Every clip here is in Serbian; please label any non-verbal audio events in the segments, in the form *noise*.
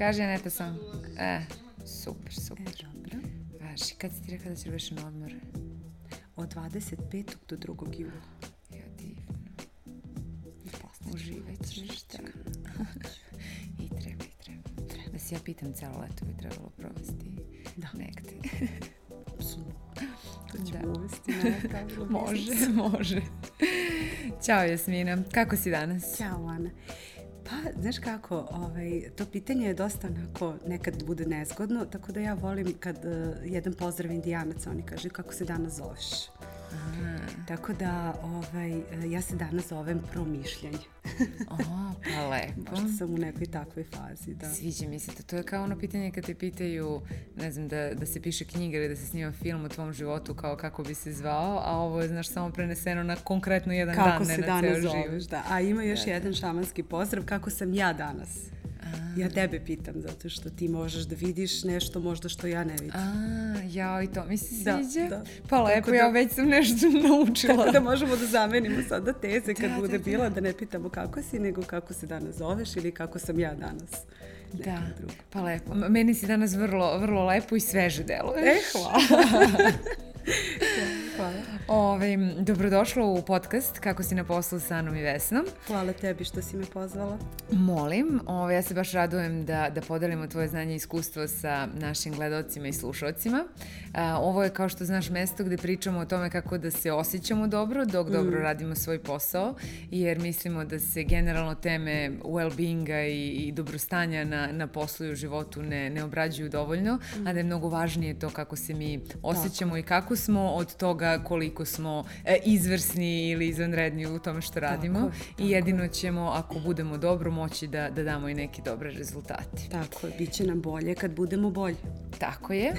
Kaži Aneta sam. E, super, super. E, dobro. Važi, kad si ti rekla da ćeš više na odmor? Od 25. do 2. jula. Ja divno. Uživat ćeš, da. I treba, i treba. Da se ja pitam, celo leto bi trebalo provesti Da. negde. To ćemo Da. uvesti na *laughs* može, može. Ćao Jasmina, kako si danas? Ćao, Ana. Znaš kako, ovaj, to pitanje je dosta onako, nekad bude nezgodno, tako da ja volim kad uh, jedan pozdrav indijanaca, oni kažu kako se danas zoveš. Tako da, ovaj, ja se danas zovem promišljanje. O, pa *laughs* lepo. Možda sam u nekoj takvoj fazi, da. Sviđa mi se to. To je kao ono pitanje kad te pitaju, ne znam, da, da se piše knjiga ili da se snima film o tvom životu kao kako bi se zvao, a ovo je, znaš, samo preneseno na konkretno jedan Kako dan, ne se na danas ceo zoveš, život. da. A ima još jedan šamanski pozdrav, kako sam ja danas. Ja tebe pitam, zato što ti možeš da vidiš nešto možda što ja ne vidim. A, jao, i to mi se Da, sviđa. da. Pa lepo, Tako da- ja već sam nešto *laughs* naučila. Tako da možemo da zamenimo sada teze kad Da, bude da, da. bila, da ne pitamo kako si, nego kako se danas zoveš ili kako sam ja danas. Da, Nekom drugom. pa lepo. Meni si danas vrlo, vrlo lepo i sveže deluješ. E, hvala. *laughs* hvala. Ove, dobrodošla u podcast Kako si na poslu sa Anom i Vesnom. Hvala tebi što si me pozvala. Molim, ove, ja se baš radujem da, da podelimo tvoje znanje i iskustvo sa našim gledocima i slušalcima. A, ovo je, kao što znaš, mesto gde pričamo o tome kako da se osjećamo dobro dok dobro radimo svoj posao, jer mislimo da se generalno teme well-beinga i, i dobrostanja na, na poslu i u životu ne, ne obrađuju dovoljno, a da je mnogo važnije to kako se mi osjećamo i kako smo od toga koliko smo e, izvrsni ili izvanredni u tome što radimo je, tako i jedino ćemo, ako budemo dobro, moći da, da damo i neke dobre rezultate. Tako je, bit će nam bolje kad budemo bolji. Tako je.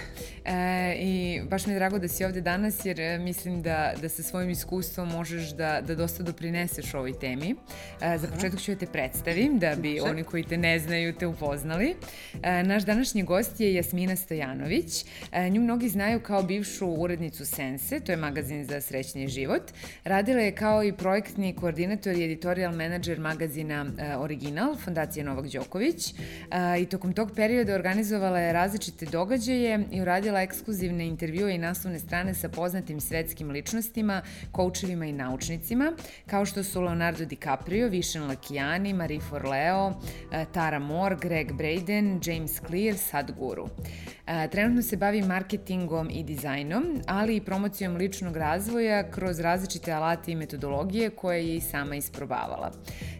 E, I baš mi je drago da si ovde danas jer e, mislim da, da sa svojim iskustvom možeš da, da dosta doprineseš ovoj temi. E, za početak ću ja te predstavim da bi Može. oni koji te ne znaju te upoznali. E, naš današnji gost je Jasmina Stojanović. E, nju mnogi znaju kao bivšu urednicu Sense, to je magazin za srećni život. Radila je kao i projektni koordinator i editorial menadžer magazina e, Original, fondacije Novak Đoković. E, I tokom tog perioda organizovala je različite događaje i uradila ekskluzivne intervjue i naslovne strane sa poznatim svetskim ličnostima, koučevima i naučnicima, kao što su Leonardo DiCaprio, Vishen Lakijani, Marie Forleo, e, Tara Moore, Greg Braden, James Clear, Sadhguru. E, Trenutno se bavi marketingom i dizajnom, ali i promocijom ličnog razvoja kroz različite alate i metodologije koje je i sama isprobavala.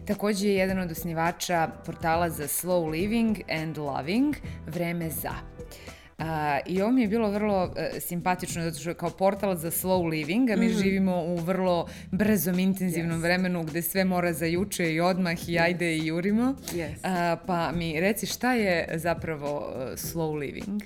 Takođe je jedan od osnivača portala za slow living and loving, vreme za. A, I ovo mi je bilo vrlo e, simpatično zato što kao portal za slow living, a mi živimo u vrlo brzom, intenzivnom Yes. vremenu gde sve mora za juče i odmah i ajde i jurimo. Yes. A, pa mi reci šta je zapravo e, slow living?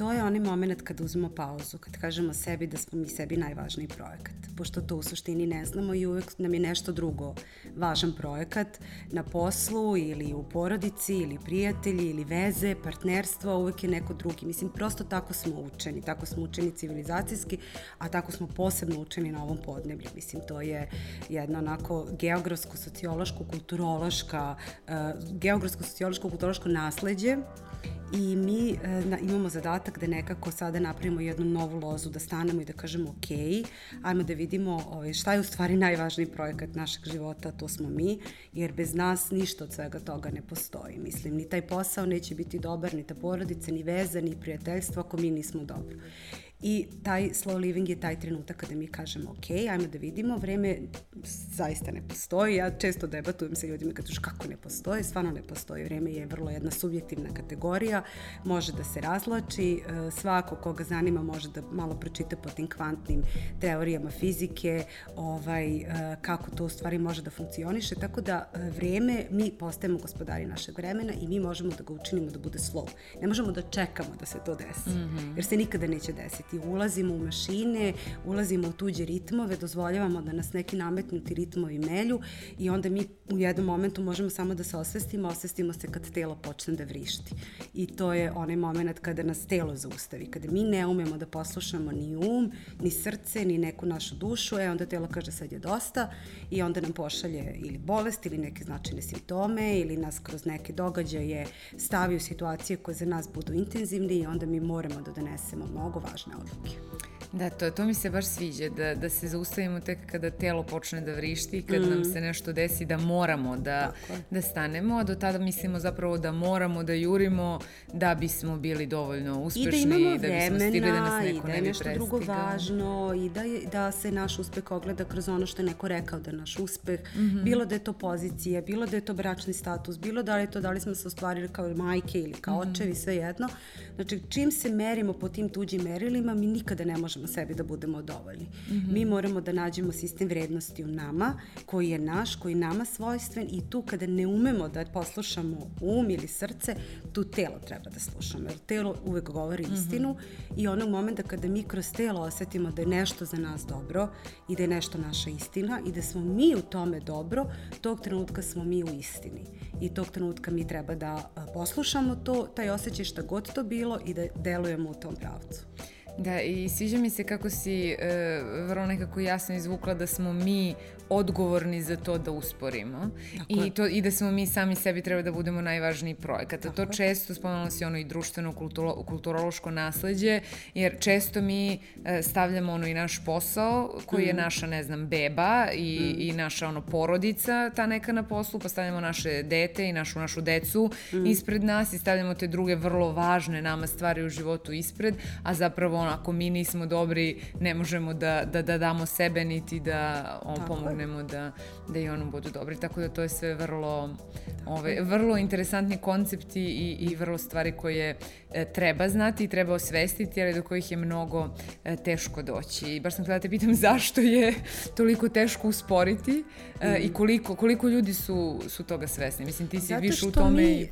To je onaj moment kad uzmemo pauzu, kad kažemo sebi da smo mi sebi najvažniji projekat. Pošto to u suštini ne znamo i uvek nam je nešto drugo važan projekat na poslu ili u porodici ili prijatelji ili veze, partnerstvo, uvek je neko drugi. Mislim, prosto tako smo učeni, tako smo učeni civilizacijski, a tako smo posebno učeni na ovom podneblju. Mislim, to je jedna onako geografsko, sociološko, kulturološka, uh, geografsko, sociološko, kulturološko nasledđe I mi e, na, imamo zadatak da nekako sada napravimo jednu novu lozu, da stanemo i da kažemo ok, ajmo da vidimo ovaj, šta je u stvari najvažniji projekat našeg života, to smo mi, jer bez nas ništa od svega toga ne postoji. Mislim, ni taj posao neće biti dobar, ni ta porodica, ni veza, ni prijateljstvo ako mi nismo dobro. I taj slow living je taj trenutak kada mi kažemo ok, ajmo da vidimo, vreme zaista ne postoji. Ja često debatujem sa ljudima kad kažu kako ne postoji, stvarno ne postoji. Vreme je vrlo jedna subjektivna kategorija, može da se razlači, e, svako koga zanima može da malo pročita po tim kvantnim teorijama fizike, ovaj, e, kako to u stvari može da funkcioniše, tako da e, vreme, mi postajemo gospodari našeg vremena i mi možemo da ga učinimo da bude slow. Ne možemo da čekamo da se to desi, mm -hmm. jer se nikada neće desiti. Ulazimo u mašine, ulazimo u tuđe ritmove, dozvoljavamo da nas neki nametnuti ritmovi melju i onda mi u jednom momentu možemo samo da se osvestimo, osvestimo se kad telo počne da vrišti. I to je onaj moment kada nas telo zaustavi, kada mi ne umemo da poslušamo ni um, ni srce, ni neku našu dušu, e onda telo kaže sad je dosta i onda nam pošalje ili bolest ili neke značajne simptome ili nas kroz neke događaje stavi u situacije koje za nas budu intenzivne i onda mi moramo da donesemo mnogo važne odluke. Da, to, to mi se baš sviđa, da, da se zaustavimo tek kada telo počne da vrišti i kad mm. nam se nešto desi da moramo da, da stanemo, a do tada mislimo zapravo da moramo da jurimo da bismo bili dovoljno uspešni, I da, imamo da bismo stigli da nas neko ne. I da je nešto drugo važno i da, je, da se naš uspeh ogleda kroz ono što je neko rekao da je naš uspeh, mm -hmm. bilo da je to pozicija, bilo da je to bračni status, bilo da li je to da li smo se ostvarili kao majke ili kao mm -hmm. očevi, sve jedno. Znači, čim se merimo po tim tuđim merilima, mi nikada ne možemo sebi da budemo dovoljni. Mm -hmm. Mi moramo da nađemo sistem vrednosti u nama, koji je naš, koji nama svojstven i tu kada ne umemo da poslušamo um ili srce, tu telo treba da slušamo, jer telo uvek govori mm -hmm. istinu i onog momenta kada mi kroz telo osetimo da je nešto za nas dobro i da je nešto naša istina i da smo mi u tome dobro, tog trenutka smo mi u istini i tog trenutka mi treba da poslušamo to, taj osjećaj šta god to bilo i da delujemo u tom pravcu. Da, i sviđa mi se kako si e, vrlo nekako jasno izvukla da smo mi odgovorni za to da usporimo I, to, i da smo mi sami sebi treba da budemo najvažniji projekat. A to često spomenula si ono i društveno kulturo, kulturološko nasledđe, jer često mi e, stavljamo ono i naš posao koji mm. je naša, ne znam, beba i, mm. i naša ono porodica ta neka na poslu, pa stavljamo naše dete i našu našu decu mm. ispred nas i stavljamo te druge vrlo važne nama stvari u životu ispred, a zapravo ono, ako mi nismo dobri, ne možemo da, da, da damo sebe niti da on pomogne pomognemo da, da i ono budu dobri. Tako da to je sve vrlo, ove, vrlo interesantni koncepti i, i vrlo stvari koje e, treba znati i treba osvestiti, ali do kojih je mnogo e, teško doći. I baš sam htjela da te pitam *laughs* zašto je toliko teško usporiti e, mm. i koliko, koliko ljudi su, su toga svesni. Mislim, ti si više u tome... Mi, e,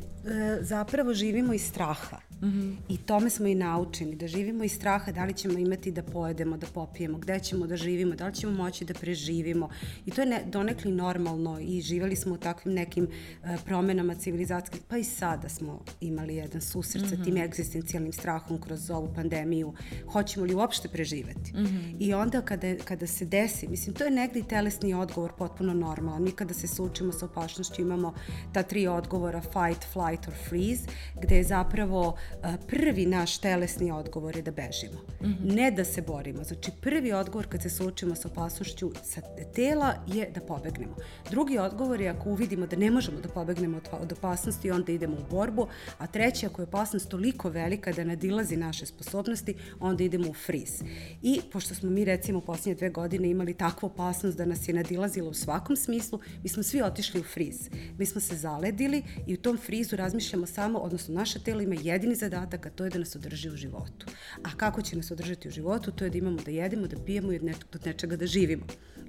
zapravo živimo iz straha. Mm -hmm. I tome smo i naučeni, da živimo iz straha da li ćemo imati da pojedemo, da popijemo, gde ćemo da živimo, da li ćemo moći da preživimo. I to je ne, donekli normalno i živali smo u takvim nekim uh, promenama civilizacijskih, pa i sada smo imali jedan susret mm -hmm. sa tim mhm. egzistencijalnim strahom kroz ovu pandemiju. Hoćemo li uopšte preživeti? Mm -hmm. I onda kada, kada se desi, mislim, to je negdje telesni odgovor potpuno normalan. Mi kada se sučimo sa opašnošću imamo ta tri odgovora fight, flight or freeze, gde je zapravo prvi naš telesni odgovor je da bežimo. Mm -hmm. Ne da se borimo. Znači, prvi odgovor kad se suočimo sa opasnošću sa tela je da pobegnemo. Drugi odgovor je ako uvidimo da ne možemo da pobegnemo od, od opasnosti, onda idemo u borbu, a treći ako je opasnost toliko velika da nadilazi naše sposobnosti, onda idemo u friz. I pošto smo mi recimo u posljednje dve godine imali takvu opasnost da nas je nadilazila u svakom smislu, mi smo svi otišli u friz. Mi smo se zaledili i u tom frizu razmišljamo samo, odnosno naše telo ima jedini zadatak, a to je da nas održi u životu. A kako će nas održati u životu? To je da imamo da jedemo, da pijemo i od, ne, od nečega da živimo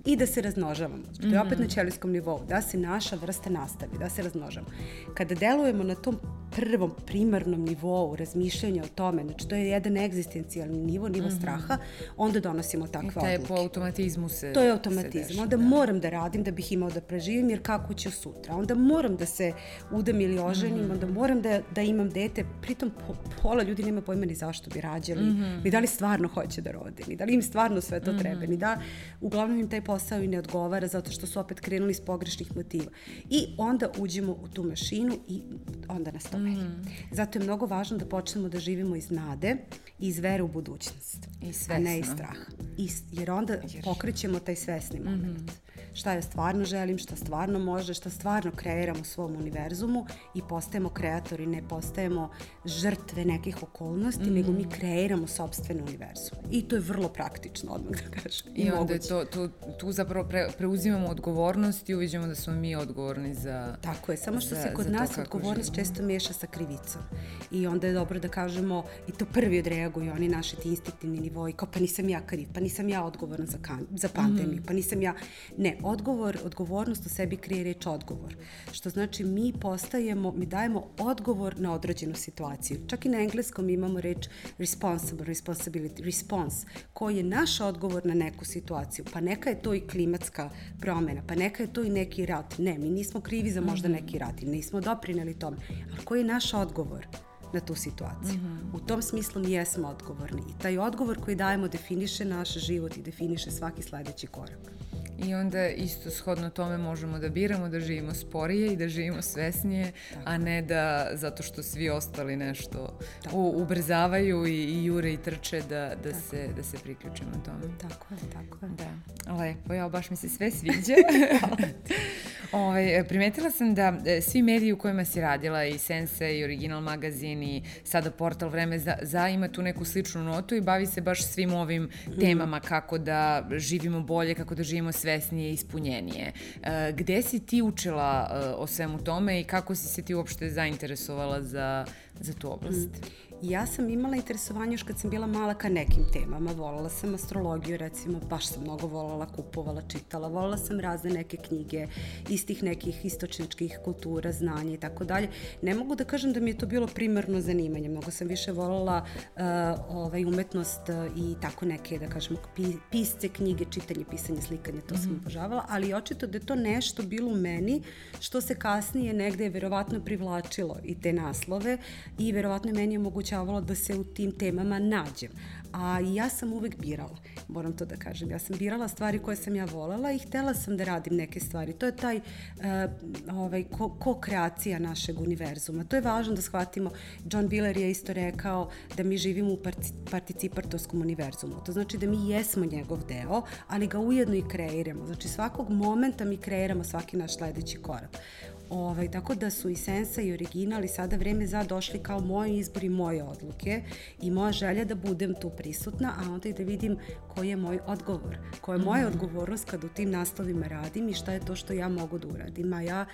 i da se razmnožavamo. To je opet na mhm. ćelijskom nivou, da se naša vrsta nastavi, da se razmnožavamo. Kada delujemo na tom prvom primarnom nivou razmišljanja o tome, znači to je jedan egzistencijalni nivo, nivo mm -hmm. straha, onda donosimo takve odluke. I je po automatizmu se To je automatizam. Onda da. moram da radim da bih imao da preživim, jer kako ću sutra? Onda moram da se udam ili oženim, -hmm. onda moram da, da imam dete. Pritom po, pola ljudi nema pojma ni zašto bi rađali, mm -hmm. ni da li stvarno hoće da rode, ni da li im stvarno sve to mm -hmm. treba, ni da uglavnom im taj posao i ne odgovara zato što su opet krenuli iz pogrešnih motiva. I onda uđemo u tu mašinu i onda nas to. Mm. Zato je mnogo važno da počnemo da živimo iz nade i iz vere u budućnost. I svesno. A ne iz straha. I, jer onda jer... pokrećemo taj svesni moment. Mm -hmm šta ja stvarno želim, šta stvarno može, šta stvarno kreiram u svom univerzumu i postajemo kreatori, ne postajemo žrtve nekih okolnosti, mm -hmm. nego mi kreiramo sobstveni univerzum. I to je vrlo praktično, odmah da kažem. I, I onda je to, tu, tu zapravo pre, preuzimamo odgovornost i uviđamo da smo mi odgovorni za Tako je, samo što za, se kod nas odgovornost živimo. često meša sa krivicom. I onda je dobro da kažemo, i to prvi odreaguju oni naši ti instinktivni nivoji, kao pa nisam ja kriv, pa nisam ja odgovoran za, kan, za pandemiju, mm -hmm. pa nisam ja... Ne, odgovor, odgovornost u sebi krije reč odgovor. Što znači mi postajemo, mi dajemo odgovor na određenu situaciju. Čak i na engleskom imamo reč responsible, responsibility, response, koji je naš odgovor na neku situaciju. Pa neka je to i klimatska promena, pa neka je to i neki rat. Ne, mi nismo krivi za možda neki rat i nismo doprineli tome. Ali koji je naš odgovor? na tu situaciju. Mm -hmm. U tom smislu mi jesmo odgovorni i taj odgovor koji dajemo definiše naš život i definiše svaki sledeći korak i onda isto shodno tome možemo da biramo da živimo sporije i da živimo svesnije, Tako. a ne da zato što svi ostali nešto u, ubrzavaju i, i jure i trče da, da, se, da se priključimo tome. Tako je, tako je. Da. Lepo, ja baš mi se sve sviđa. *laughs* Ove, *laughs* ovaj, primetila sam da e, svi mediji u kojima si radila i Sense i Original magazin i sada portal Vreme za, za ima tu neku sličnu notu i bavi se baš svim ovim mm. temama kako da živimo bolje, kako da živimo sve svesnije i ispunjenije. E, gde si ti učila e, o svemu tome i kako si se ti uopšte zainteresovala za, za tu oblast? Mm. Ja sam imala interesovanje još kad sam bila mala ka nekim temama. Volala sam astrologiju, recimo, baš sam mnogo volala, kupovala, čitala. Volala sam razne neke knjige iz tih nekih istočničkih kultura, znanja i tako dalje. Ne mogu da kažem da mi je to bilo primarno zanimanje. Mnogo sam više volala uh, ovaj, umetnost uh, i tako neke, da kažemo, pisce knjige, čitanje, pisanje, slikanje, to mm -hmm. sam mhm. obožavala, ali očito da je to nešto bilo u meni što se kasnije negde je verovatno privlačilo i te naslove i verovatno je meni omogućilo omogućavalo da se u tim temama nađem. A ja sam uvek birala, moram to da kažem. Ja sam birala stvari koje sam ja volela i htela sam da radim neke stvari. To je taj uh, ovaj, ko, ko-kreacija našeg univerzuma. To je važno da shvatimo. John Biller je isto rekao da mi živimo u participatorskom univerzumu. To znači da mi jesmo njegov deo, ali ga ujedno i kreiramo. Znači svakog momenta mi kreiramo svaki naš sledeći korak. Ovaj, tako da su i Sensa i Original i sada vreme za došli kao moj izbor i moje odluke i moja želja da budem tu prisutna, a onda i da vidim koji je moj odgovor, koja je moja mhm. odgovornost kad u tim naslovima radim i šta je to što ja mogu da uradim. A ja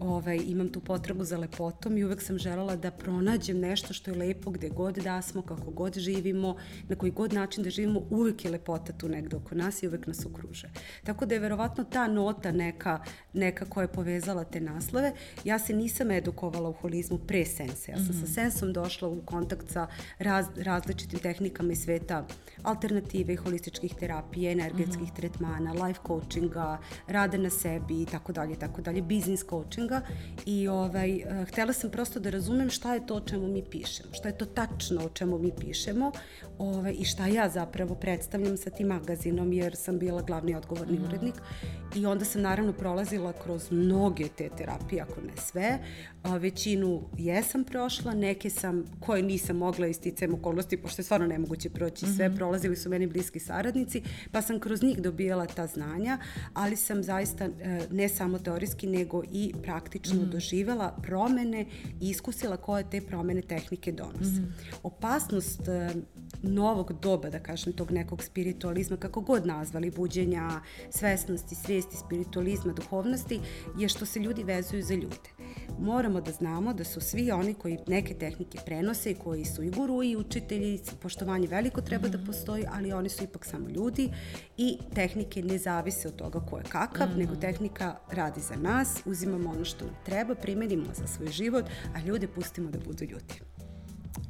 ovaj, imam tu potrebu za lepotom i uvek sam želala da pronađem nešto što je lepo gde god da smo, kako god živimo, na koji god način da živimo, uvek je lepota tu negde oko nas i uvek nas okruže. Tako da je verovatno ta nota neka, neka koja je povezala te naslove. Ja se nisam edukovala u holizmu pre sense. Ja sam mm -hmm. sa mhm. sensom došla u kontakt sa raz, različitim tehnikama iz sveta alternative i holističkih terapija, energetskih mm -hmm. tretmana, life coachinga, rada na sebi i tako dalje, tako dalje, business coaching coachinga i ovaj, eh, htela sam prosto da razumem šta je to o čemu mi pišemo, šta je to tačno o čemu mi pišemo ovaj, i šta ja zapravo predstavljam sa tim magazinom jer sam bila glavni odgovorni mm. urednik i onda sam naravno prolazila kroz mnoge te terapije, ako ne sve. A, većinu jesam prošla, neke sam koje nisam mogla isticajem okolnosti, pošto je stvarno nemoguće proći sve, mm -hmm. prolazili su meni bliski saradnici, pa sam kroz njih dobijala ta znanja, ali sam zaista eh, ne samo teorijski, nego i praktično mm -hmm. doživela promene i iskusila koje te promene tehnike donose. Mm -hmm. Opasnost e, novog doba, da kažem, tog nekog spiritualizma, kako god nazvali, buđenja, svesnosti, svijesti, spiritualizma, duhovnosti, je što se ljudi vezuju za ljude. Moramo da znamo da su svi oni koji neke tehnike prenose i koji su i guru i učitelji, poštovanje veliko treba mm -hmm. da postoji, ali oni su ipak samo ljudi i tehnike ne zavise od toga ko je kakav, mm -hmm. nego tehnika radi za nas, uzimamo ono što nam treba, primenimo za svoj život, a ljude pustimo da budu ljudi.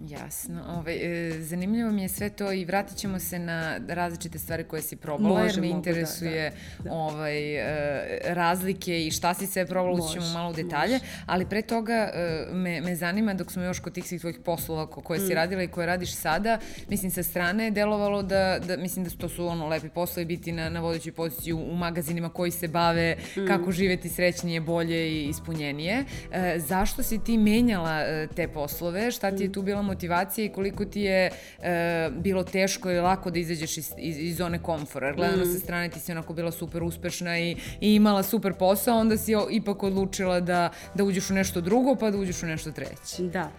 Jasno. Ovaj, zanimljivo mi je sve to i vratit ćemo se na različite stvari koje si probala, Može, jer me interesuje da, da, da. Ovaj, e, razlike i šta si sve probala, ćemo malo u detalje, može. ali pre toga e, me, me zanima, dok smo još kod tih svih tvojih poslova koje si mm. radila i koje radiš sada, mislim sa strane je delovalo da, da mislim da to su ono lepi poslovi biti na, na vodećoj poziciji u, u magazinima koji se bave mm. kako živeti srećnije, bolje i ispunjenije. E, zašto si ti menjala e, te poslove? Šta ti je mm. tu bila motivacija i koliko ti je e, bilo teško i lako da izađeš iz, iz, iz zone komfora. Gledano mm. sa strane ti si onako bila super uspešna i, i imala super posao, onda si ipak odlučila da, da uđeš u nešto drugo pa da uđeš u nešto treće. Da.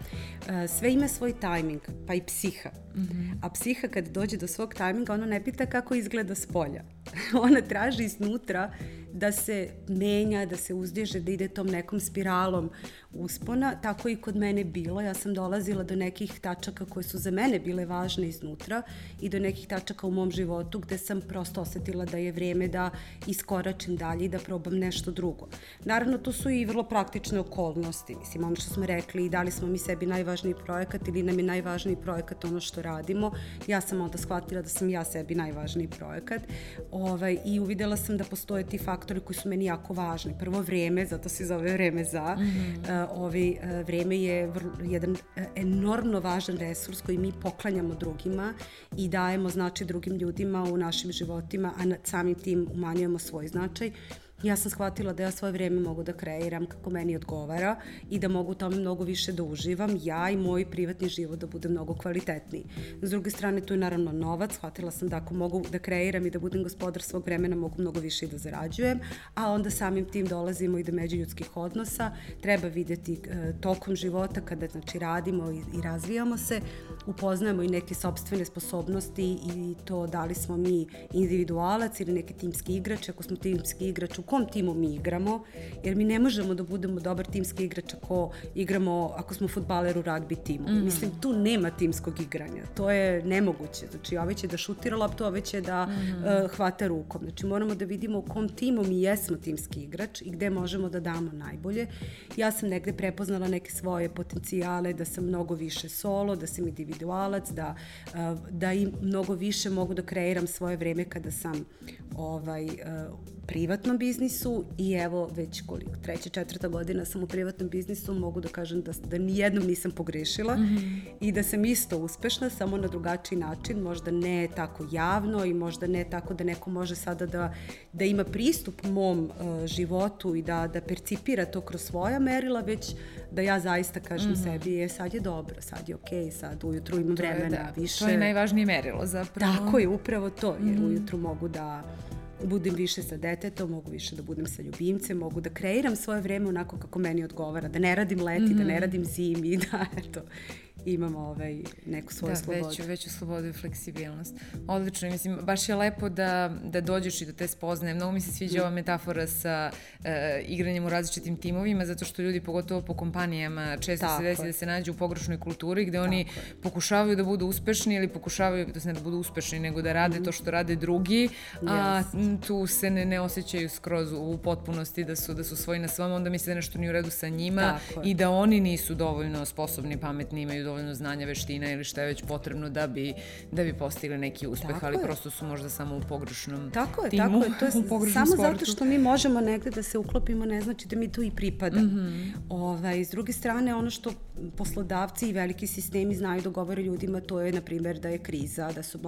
E, sve ima svoj tajming, pa i psiha. Mm -hmm. A psiha kad dođe do svog tajminga, ona ne pita kako izgleda s polja. *laughs* ona traži iznutra da se menja, da se uzdiže, da ide tom nekom spiralom uspona, tako i kod mene bilo. Ja sam dolazila do nekih tačaka koje su za mene bile važne iznutra i do nekih tačaka u mom životu gde sam prosto osetila da je vreme da iskoračim dalje i da probam nešto drugo. Naravno, tu su i vrlo praktične okolnosti. Mislim, ono što smo rekli, da li smo mi sebi najvažniji projekat ili nam je najvažniji projekat ono što radimo. Ja sam onda shvatila da sam ja sebi najvažniji projekat ovaj, i uvidela sam da postoje ti faktori koji su meni jako važni. Prvo vreme, zato se zove vreme za. Mm -hmm. uh, ovaj, uh, vreme je vrlo, jedan uh, enormno važan resurs koji mi poklanjamo drugima i dajemo znači drugim ljudima u našim životima, a samim tim umanjujemo svoj značaj. Uh, ja sam shvatila da ja svoje vreme mogu da kreiram kako meni odgovara i da mogu tome mnogo više da uživam, ja i moj privatni život da bude mnogo kvalitetniji. S druge strane, tu je naravno novac, shvatila sam da ako mogu da kreiram i da budem gospodar svog vremena, mogu mnogo više i da zarađujem, a onda samim tim dolazimo i do međuljudskih odnosa, treba videti e, tokom života kada znači radimo i, i razvijamo se, upoznajemo i neke sobstvene sposobnosti i to da li smo mi individualac ili neki timski igrač, ako smo timski igrač u kom timu mi igramo, jer mi ne možemo da budemo dobar timski igrač ako igramo, ako smo futbaler u ragbi timu. Mm -hmm. Mislim, tu nema timskog igranja. To je nemoguće. Znači, ove će da šutira loptu, ove će da mm -hmm. uh, hvata rukom. Znači, moramo da vidimo u kom timu mi jesmo timski igrač i gde možemo da damo najbolje. Ja sam negde prepoznala neke svoje potencijale, da sam mnogo više solo, da sam individualac, da, uh, da i mnogo više mogu da kreiram svoje vreme kada sam ovaj, uh, privatnom biznisu i evo već koliko, treća, četvrta godina sam u privatnom biznisu, mogu da kažem da, da nijednom nisam pogrešila mm -hmm. i da sam isto uspešna, samo na drugačiji način, možda ne tako javno i možda ne tako da neko može sada da, da ima pristup mom uh, životu i da, da percipira to kroz svoja merila, već da ja zaista kažem mm -hmm. sebi, je sad je dobro, sad je okej, okay, sad ujutru imam vremena da, više. To je najvažnije merilo zapravo. Tako je, upravo to, jer mm -hmm. ujutru mogu da budem više sa detetom, mogu više da budem sa ljubimcem, mogu da kreiram svoje vreme onako kako meni odgovara, da ne radim leti, mm -hmm. da ne mhm. radim zimi, *laughs* da eto, imamo ovaj, neku svoju da, slobodu. Da, veću, veću slobodu i fleksibilnost. Odlično, mislim, baš je lepo da, da dođeš i da te spoznaje. Mnogo mi se sviđa mm. ova metafora sa uh, igranjem u različitim timovima, zato što ljudi, pogotovo po kompanijama, često Tako se desi je. da se nađu u pogrešnoj kulturi, gde Tako oni je. pokušavaju da budu uspešni ili pokušavaju, da se ne da budu uspešni, nego da rade mm. to što rade drugi, a yes. tu se ne, ne osjećaju skroz u potpunosti da su, da su svoji na svom, onda misle da nešto nije u redu sa njima i da oni nisu dovoljno sposobni, pametni, imaju dovoljno znanja, veština ili šta je već potrebno da bi, da bi postigli neki uspeh, tako ali je. prosto su možda samo u pogrešnom tako je, timu, tako je, to je *laughs* samo sportu. zato što mi možemo negde da se uklopimo, ne znači da mi tu i pripadamo. Mm -hmm. ovaj, s druge strane, ono što poslodavci i veliki sistemi znaju da govore ljudima, to je, na primjer, da je kriza, da su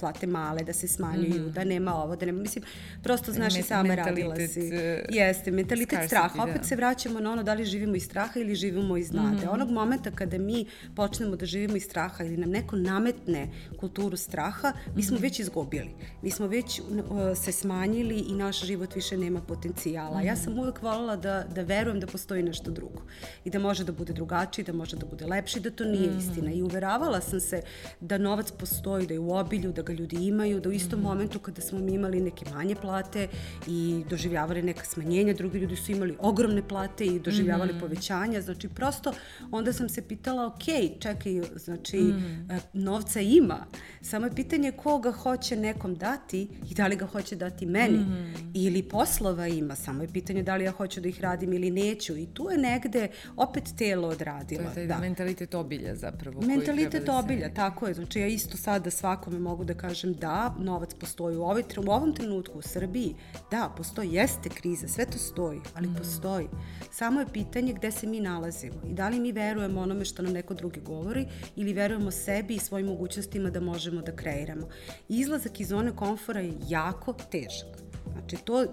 plate male, da se smanjuju, mm -hmm. da nema ovo, da nema, mislim, prosto znaš i sama radila si. E, Jeste, mentalitet straha. Opet da. se vraćamo na ono da li živimo iz straha ili živimo iz nade. Mm -hmm. Onog momenta kada mi počnemo da živimo iz straha ili nam neko nametne kulturu straha, mi smo -hmm. već izgubili. Mi smo već uh, se smanjili i naš život više nema potencijala. Ja sam uvek voljela da, da verujem da postoji nešto drugo i da može da bude drugačiji, da može da bude lepši, da to nije mm -hmm. istina. I uveravala sam se da novac postoji, da je u obilju, da ga ljudi imaju, da u istom mm -hmm. momentu kada smo mi imali neke manje plate i doživljavali neka smanjenja, drugi ljudi su imali ogromne plate i doživljavali mm -hmm. povećanja. Znači, prosto onda sam se pitala, ok, čekaj, znači, mm. novca ima, samo je pitanje koga hoće nekom dati i da li ga hoće dati meni. Mm. Ili poslova ima, samo je pitanje da li ja hoću da ih radim ili neću. I tu je negde opet telo odradilo. To je taj da. mentalitet obilja zapravo. Mentalitet da obilja, tako je. Znači ja isto sada svakome mogu da kažem da, novac postoji u, ovoj, u ovom trenutku u Srbiji. Da, postoji, jeste kriza, sve to stoji, ali mm. postoji. Samo je pitanje gde se mi nalazimo i da li mi verujemo onome što nam neko drugi govori ili verujemo sebi i svojim mogućnostima da možemo da kreiramo. Izlazak iz zone komfora je jako težak. Znači, to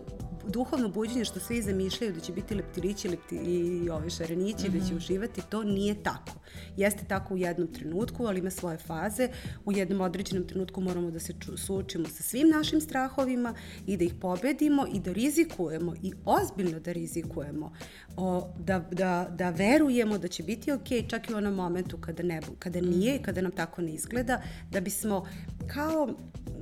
duhovno buđenje što svi zamišljaju da će biti leptirići lepti, i ove šarenići, mm -hmm. da će mhm. uživati, to nije tako. Jeste tako u jednom trenutku, ali ima svoje faze. U jednom određenom trenutku moramo da se suočimo sa svim našim strahovima i da ih pobedimo i da rizikujemo i ozbiljno da rizikujemo. O, da, da, da verujemo da će biti ok čak i u onom momentu kada, ne, kada nije i kada nam tako ne izgleda, da bismo kao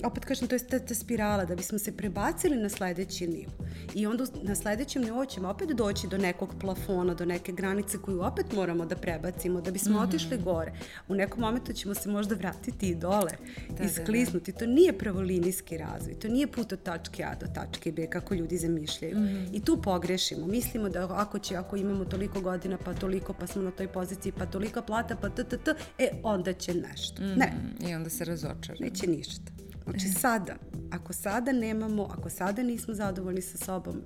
opet kažem, to je ta, ta spirala, da bismo se prebacili na sledeći nivo. I onda na sledećem nivou ćemo opet doći do nekog plafona, do neke granice koju opet moramo da prebacimo, da bismo mm -hmm. otišli gore. U nekom momentu ćemo se možda vratiti i dole, da, isklisnuti. Da, da. To nije pravolinijski razvoj, to nije put od tačke A do tačke B, kako ljudi zamišljaju. Mm -hmm. I tu pogrešimo. Mislimo da ako će, ako imamo toliko godina, pa toliko, pa smo na toj poziciji, pa tolika plata, pa t, t, t, e, onda će nešto. Mm -hmm. Ne. I onda se razočara. Neće ništa. Znači sada, ako sada nemamo, ako sada nismo zadovoljni sa sobom,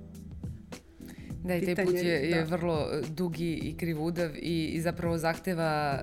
Da, i taj put je, je da. vrlo dugi i krivudav i, i zapravo zahteva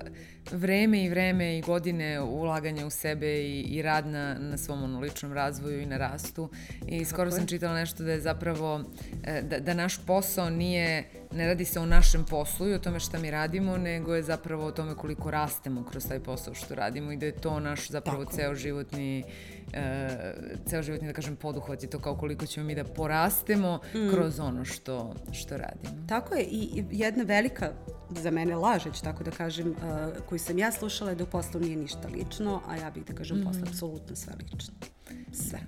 vreme i vreme i godine ulaganja u sebe i, i rad na, na svom ono, ličnom razvoju i na rastu. I skoro Tako sam je. čitala nešto da je zapravo, e, da, da naš posao nije, ne radi se o našem poslu i o tome šta mi radimo, nego je zapravo o tome koliko rastemo kroz taj posao što radimo i da je to naš zapravo Tako. ceo životni e, ceo životni, da kažem, poduhvat i to kao koliko ćemo mi da porastemo mm. kroz ono što, što radimo. Tako je i jedna velika za mene lažeć, tako da kažem, uh, koju sam ja slušala je da u poslu nije ništa lično, a ja bih da kažem mm. poslu apsolutno sve lično. Sve.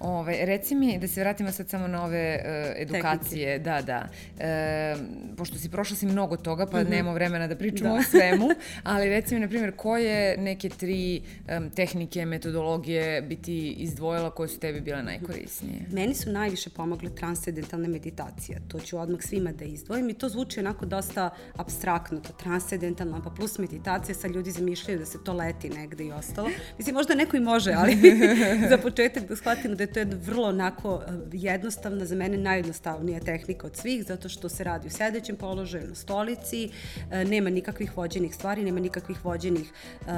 Ove, reci mi, da se vratimo sad samo na ove uh, edukacije, Tehnici. da, da. E, pošto si prošla si mnogo toga, pa mm -hmm. nemamo vremena da pričamo da. o svemu, ali reci mi, na primjer, koje neke tri um, tehnike, metodologije bi ti izdvojila koje su tebi bile najkorisnije? Meni su najviše pomogle transcendentalne meditacije. To ću odmah svima da izdvojim i to zvuči onako dosta abstraktno, to transcendentalno, pa plus meditacija, sad ljudi zamišljaju da se to leti negde i ostalo. Mislim, možda neko i može, ali *laughs* za početak da shvatimo da je to je vrlo onako eh, jednostavna, za mene najjednostavnija tehnika od svih, zato što se radi u sedećem položaju, na stolici, eh, nema nikakvih vođenih stvari, nema nikakvih vođenih uh,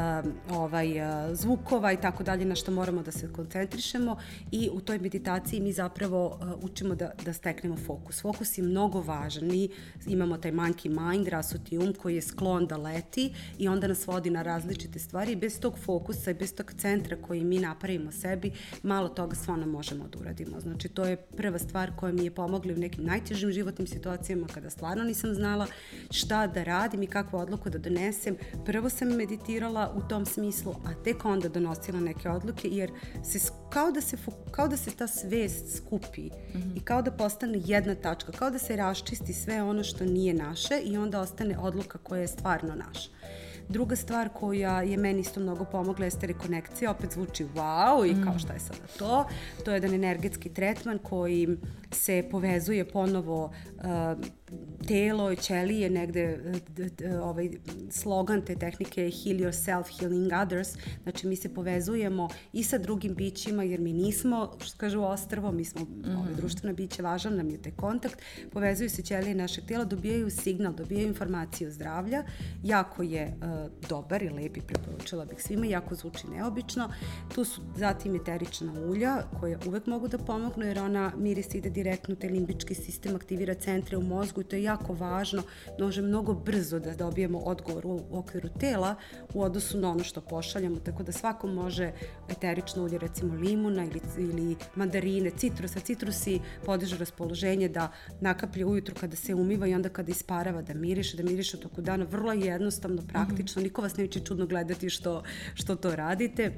ovaj, zvukova i tako dalje na što moramo da se koncentrišemo i u toj meditaciji mi zapravo učimo da, da steknemo fokus. Fokus je mnogo važan. Mi imamo taj monkey mind, rasuti um koji je sklon da leti i onda nas vodi na različite stvari bez tog fokusa i bez tog centra koji mi napravimo sebi, malo toga stvarno možemo da uradimo. Znači, to je prva stvar koja mi je pomogla u nekim najtežim životnim situacijama kada stvarno nisam znala šta da radim i kakvu odluku da donesem. Prvo sam meditirala u tom smislu, a tek onda donosila neke odluke, jer se, kao, da se, kao da se ta svest skupi mm -hmm. i kao da postane jedna tačka, kao da se raščisti sve ono što nije naše i onda ostane odluka koja je stvarno naša. Druga stvar koja je meni isto mnogo pomogla jeste rekonekcija, opet zvuči wow i kao mm. šta je sada to. To je jedan energetski tretman koji se povezuje ponovo uh, telo i ćelije negde ovaj slogan te tehnike je heal yourself, healing others. Znači mi se povezujemo i sa drugim bićima jer mi nismo, što kažu ostrvo, mi smo mm -hmm. ovaj, društveno biće, važan nam je taj kontakt. Povezuju se ćelije našeg tela, dobijaju signal, dobijaju informaciju zdravlja. Jako je uh, dobar i lep i preporučila bih svima, jako zvuči neobično. Tu su zatim eterična ulja koje uvek mogu da pomognu jer ona miris ide direktno taj limbički sistem, aktivira centre u mozgu i to je jako važno. Može mnogo brzo da dobijemo odgovor u, u okviru tela u odnosu na ono što pošaljamo, tako da svako može eterično ulje, recimo limuna ili, ili mandarine, citrusa. Citrusi podižu raspoloženje da nakaplje ujutru kada se umiva i onda kada isparava da miriše, da miriše u toku dana. Vrlo jednostavno, praktično, mm -hmm. niko vas neće čudno gledati što, što to radite.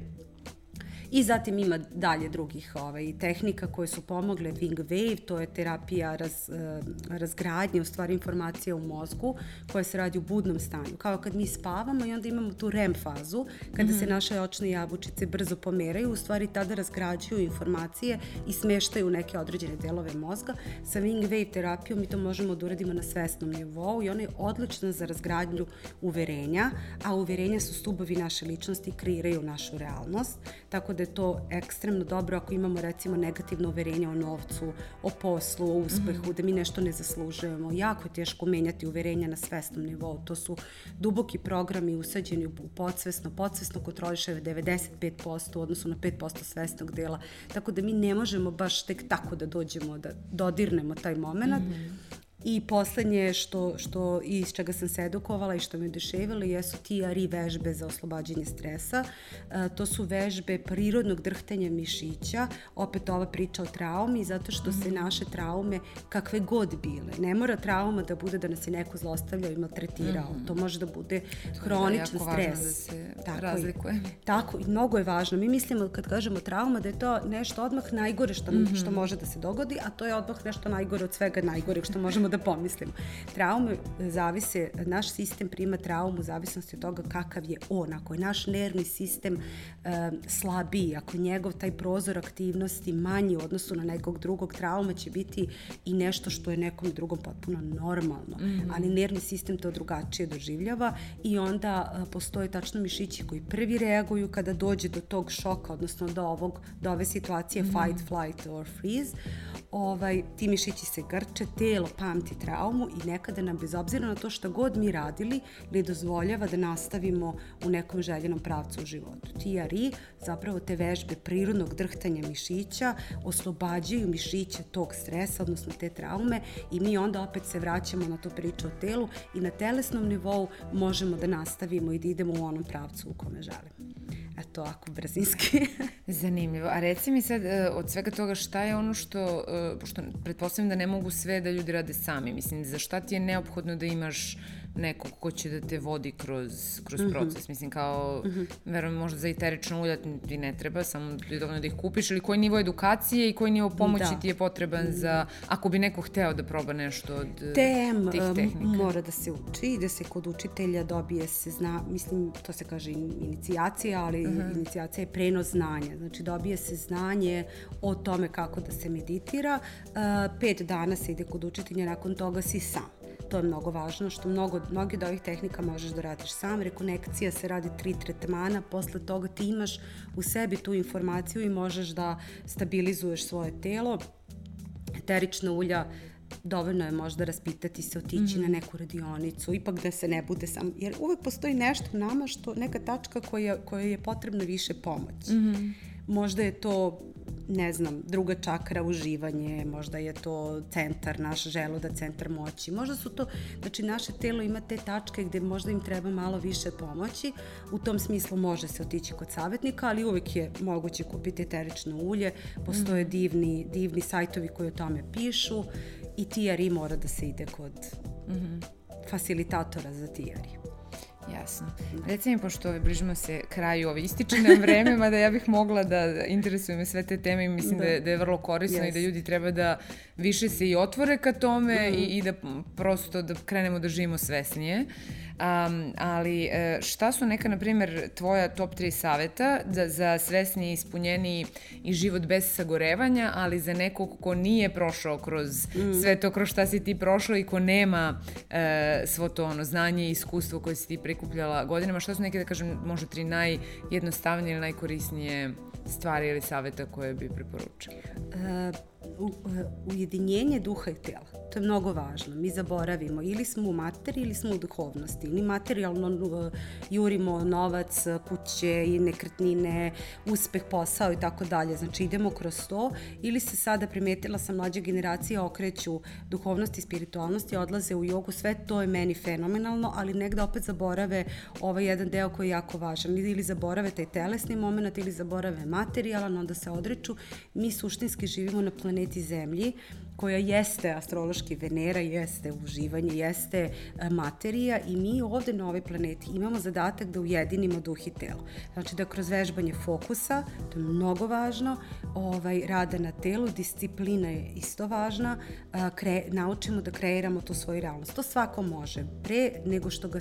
I zatim ima dalje drugih ovaj, tehnika koje su pomogle Wing Wave, to je terapija raz, eh, razgradnje, u stvari informacija u mozgu koja se radi u budnom stanju. Kao kad mi spavamo i onda imamo tu REM fazu, kada mm -hmm. se mhm. naše očne jabučice brzo pomeraju, u stvari tada razgrađuju informacije i smeštaju neke određene delove mozga. Sa Wing Wave terapijom mi to možemo da uradimo na svesnom nivou i ona je odlična za razgradnju uverenja, a uverenja su stubovi naše ličnosti i kreiraju našu realnost. Tako da je to ekstremno dobro ako imamo recimo negativno uverenje o novcu, o poslu, o uspehu, mm -hmm. da mi nešto ne zaslužujemo. Jako je teško menjati uverenja na svesnom nivou. To su duboki programi usađeni u podsvesno. Podsvesno kontroliše 95% u odnosu na 5% svesnog dela. Tako da mi ne možemo baš tek tako da dođemo, da dodirnemo taj moment. Mm -hmm I poslednje što, što iz čega sam se edukovala i što me oduševilo jesu TRI vežbe za oslobađanje stresa. E, to su vežbe prirodnog drhtanja mišića, opet ova priča o traumi, zato što se mhm. naše traume, kakve god bile, ne mora trauma da bude da nas je neko zlostavljao i maltretirao. Mm. To može da bude hroničan da stres. da se tako razlikuje. Je, tako, i mnogo je važno. Mi mislimo kad kažemo trauma da je to nešto odmah najgore što, mm -hmm. što može da se dogodi, a to je odmah nešto najgore od svega najgoreg što možemo da pomislimo. Traume zavise, naš sistem prima traumu u zavisnosti od toga kakav je on. Ako je naš nervni sistem uh, slabiji, ako je njegov taj prozor aktivnosti manji u odnosu na nekog drugog, trauma će biti i nešto što je nekom drugom potpuno normalno. Mm -hmm. Ali nervni sistem to drugačije doživljava i onda uh, postoje tačno mišići koji prvi reaguju kada dođe do tog šoka, odnosno do, ovog, do ove situacije mm -hmm. fight, flight or freeze. Ovaj, ti mišići se grče, telo pamti traumu i nekada nam bez obzira na to šta god mi radili ne dozvoljava da nastavimo u nekom željenom pravcu u životu. TRI, zapravo te vežbe prirodnog drhtanja mišića, oslobađaju mišiće tog stresa, odnosno te traume i mi onda opet se vraćamo na tu priču o telu i na telesnom nivou možemo da nastavimo i da idemo u onom pravcu u kome želimo. Eto, ako brzinski. *laughs* Zanimljivo. A reci mi sad, e, od svega toga, šta je ono što, e, pošto pretpostavljam da ne mogu sve da ljudi rade sami, mislim, za šta ti je neophodno da imaš nekog ko će da te vodi kroz, kroz mm -hmm. proces. Mislim, kao, mm -hmm. verujem, možda za eterično ulja ti ne treba, samo je dovoljno da ih kupiš, ili koji nivo edukacije i koji nivo pomoći da. ti je potreban mm -hmm. za, ako bi neko hteo da proba nešto od Tem, tih tehnika? mora da se uči, da se kod učitelja dobije se zna, mislim, to se kaže inicijacija, ali mm -hmm. inicijacija je prenos znanja. Znači, dobije se znanje o tome kako da se meditira. Uh, pet dana se ide kod učitelja, nakon toga si sam to je mnogo važno, što mnogo, mnogi od ovih tehnika možeš da radiš sam. Rekonekcija se radi tri tretmana, posle toga ti imaš u sebi tu informaciju i možeš da stabilizuješ svoje telo. Eterična ulja dovoljno je možda raspitati se, otići mm -hmm. na neku radionicu, ipak da se ne bude sam, jer uvek postoji nešto u nama što, neka tačka koja, koja je potrebna više pomoć. Mm -hmm. Možda je to ne znam, druga čakra uživanje, možda je to centar, naš želuda, centar moći. Možda su to, znači naše telo ima te tačke gde možda im treba malo više pomoći. U tom smislu može se otići kod savjetnika, ali uvek je moguće kupiti eterično ulje. Postoje mm. divni, divni sajtovi koji o tome pišu i TRI mora da se ide kod mm -hmm. facilitatora za TRI. Jasno. Reci mi, pošto ovaj, bližimo se kraju ove ističe nam *laughs* vreme, mada ja bih mogla da interesujem sve te teme i mislim da, da, je, da je vrlo korisno yes. i da ljudi treba da više se i otvore ka tome mm. i, i da prosto da krenemo da živimo svesnije. Um, ali e, šta su neka, na primjer, tvoja top 3 saveta za, za svesni ispunjeni i život bez sagorevanja, ali za nekog ko nije prošao kroz mm. sve to kroz šta si ti prošla i ko nema e, svo to ono, znanje i iskustvo koje si ti prikupljala godinama, šta su neke, da kažem, možda tri najjednostavnije ili najkorisnije stvari ili saveta koje bi preporučila? Uh, ujedinjenje duha i tela. To je mnogo važno. Mi zaboravimo ili smo u materiji ili smo u duhovnosti. Ili materijalno jurimo novac, kuće i nekretnine, uspeh, posao i tako dalje. Znači idemo kroz to ili se sada primetila sam mlađe generacije okreću duhovnosti i spiritualnosti, odlaze u jogu, sve to je meni fenomenalno, ali negde opet zaborave ovaj jedan deo koji je jako važan. Ili zaborave taj telesni moment ili zaborave materijalan, onda se odreču. Mi suštinski živimo na planeti Zemlji koja jeste astrološki Venera, jeste uživanje, jeste e, materija i mi ovde na ovoj planeti imamo zadatak da ujedinimo duh i telo. Znači da kroz vežbanje fokusa, to je mnogo važno, ovaj, rada na telu, disciplina je isto važna, kre, naučimo da kreiramo tu svoju realnost. To svako može, pre nego što ga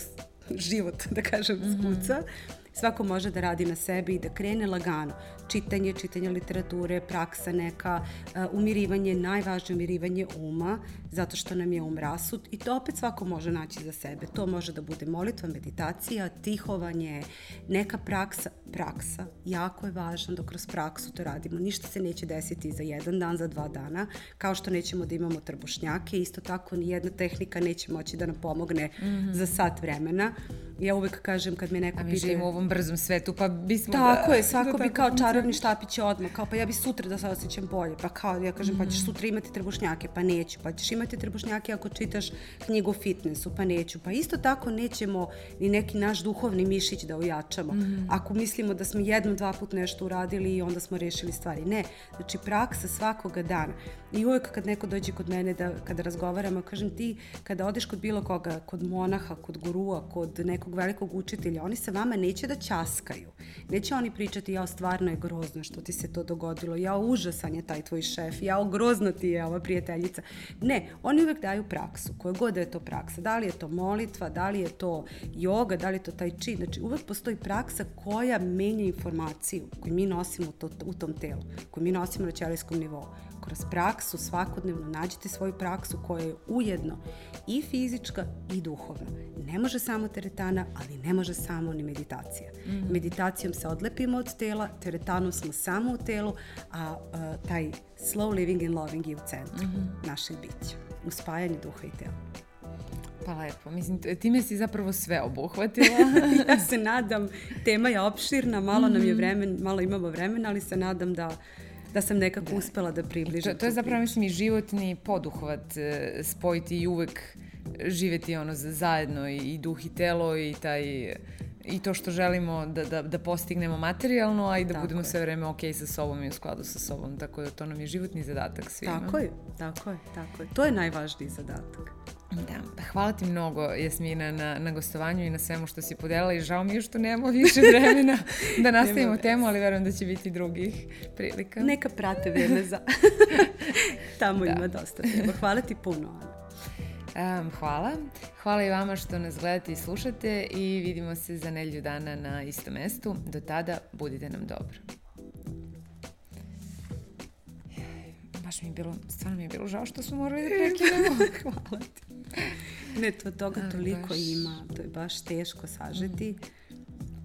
život, *laughs* da kažem, skuca, mm -hmm Svako može da radi na sebi i da krene lagano. Čitanje, čitanje literature, praksa neka, uh, umirivanje, najvažnije umirivanje uma, zato što nam je um rasut i to opet svako može naći za sebe. To može da bude molitva, meditacija, tihovanje, neka praksa. Praksa, jako je važno da kroz praksu to radimo. Ništa se neće desiti za jedan dan, za dva dana, kao što nećemo da imamo trbušnjake, isto tako ni jedna tehnika neće moći da nam pomogne mm -hmm. za sat vremena Ja uvek kažem kad me neko pita... A mi živimo u ovom brzom svetu, pa bismo Tako da, je, *laughs* svako da bi kao čarobni štapić odmah, kao pa ja bi sutra da se osjećam bolje, pa kao ja kažem mm -hmm. pa ćeš mhm. sutra imati trebušnjake, pa neću, pa ćeš imati trebušnjake ako čitaš knjigu o fitnessu, pa neću, pa isto tako nećemo ni neki naš duhovni mišić da ojačamo. Mm -hmm. Ako mislimo da smo jednom, dva put nešto uradili i onda smo rešili stvari. Ne, znači praksa svakoga dana. I uvek kad neko dođe kod mene da, kada razgovaramo, kažem ti, kada odeš kod bilo koga, kod monaha, kod gurua, kod nekog velikog učitelja, oni se vama neće da ćaskaju. Neće oni pričati, ja stvarno je grozno što ti se to dogodilo, ja užasan je taj tvoj šef, ja grozno ti je ova prijateljica. Ne, oni uvek daju praksu, koje god da je to praksa. Da li je to molitva, da li je to yoga, da li je to taj chi. Znači uvek postoji praksa koja menja informaciju koju mi nosimo to, u tom telu, koju mi nosimo na ćelijskom nivou kroz praksu svakodnevno nađite svoju praksu koja je ujedno i fizička i duhovna. Ne može samo teretana, ali ne može samo ni meditacija. Mm -hmm. Meditacijom se odlepimo od tela, teretanom smo samo u telu, a, a taj slow living and loving je u centru mm -hmm. našeg bića, u spajanju duha i tela. Pa lepo, mislim, time si zapravo sve obuhvatila. *laughs* *laughs* ja se nadam, tema je opširna, malo nam je mhm. vremen, malo imamo vremena, ali se nadam da da sam nekako da. uspela da približim. To, to je zapravo, mislim, i životni poduhvat, e, spojiti i uvek živeti ono zajedno i duh i telo i taj i to što želimo da, da, da postignemo materijalno, a i da tako budemo je. sve vreme ok sa sobom i u skladu sa sobom. Tako da to nam je životni zadatak svima. Tako je, tako je, tako je. To je najvažniji zadatak. Da, hvala ti mnogo Jasmina na, na gostovanju i na svemu što si podelila i žao mi je što nemamo više *laughs* vremena da nastavimo temu, ali verujem da će biti drugih prilika. Neka prate vreme za... *laughs* Tamo da. ima dosta treba. Hvala ti puno, Um, hvala. Hvala i vama što nas gledate i slušate i vidimo se za nelju dana na istom mestu. Do tada budite nam dobro. Baš mi je bilo, stvarno mi je bilo žao što smo morali da prekinemo. *laughs* Hvala ti. Ne, to toga Ali toliko baš... ima, to je baš teško sažeti. Mm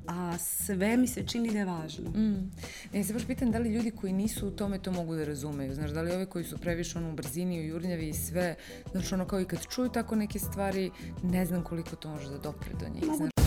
a sve mi se čini da je važno. Mm. Ja se baš pitam da li ljudi koji nisu u tome to mogu da razumeju. Znaš, da li ovi koji su previše ono u brzini, u jurnjavi i sve, znači ono kao i kad čuju tako neke stvari, ne znam koliko to može da dopre do njih. Mogu znaš,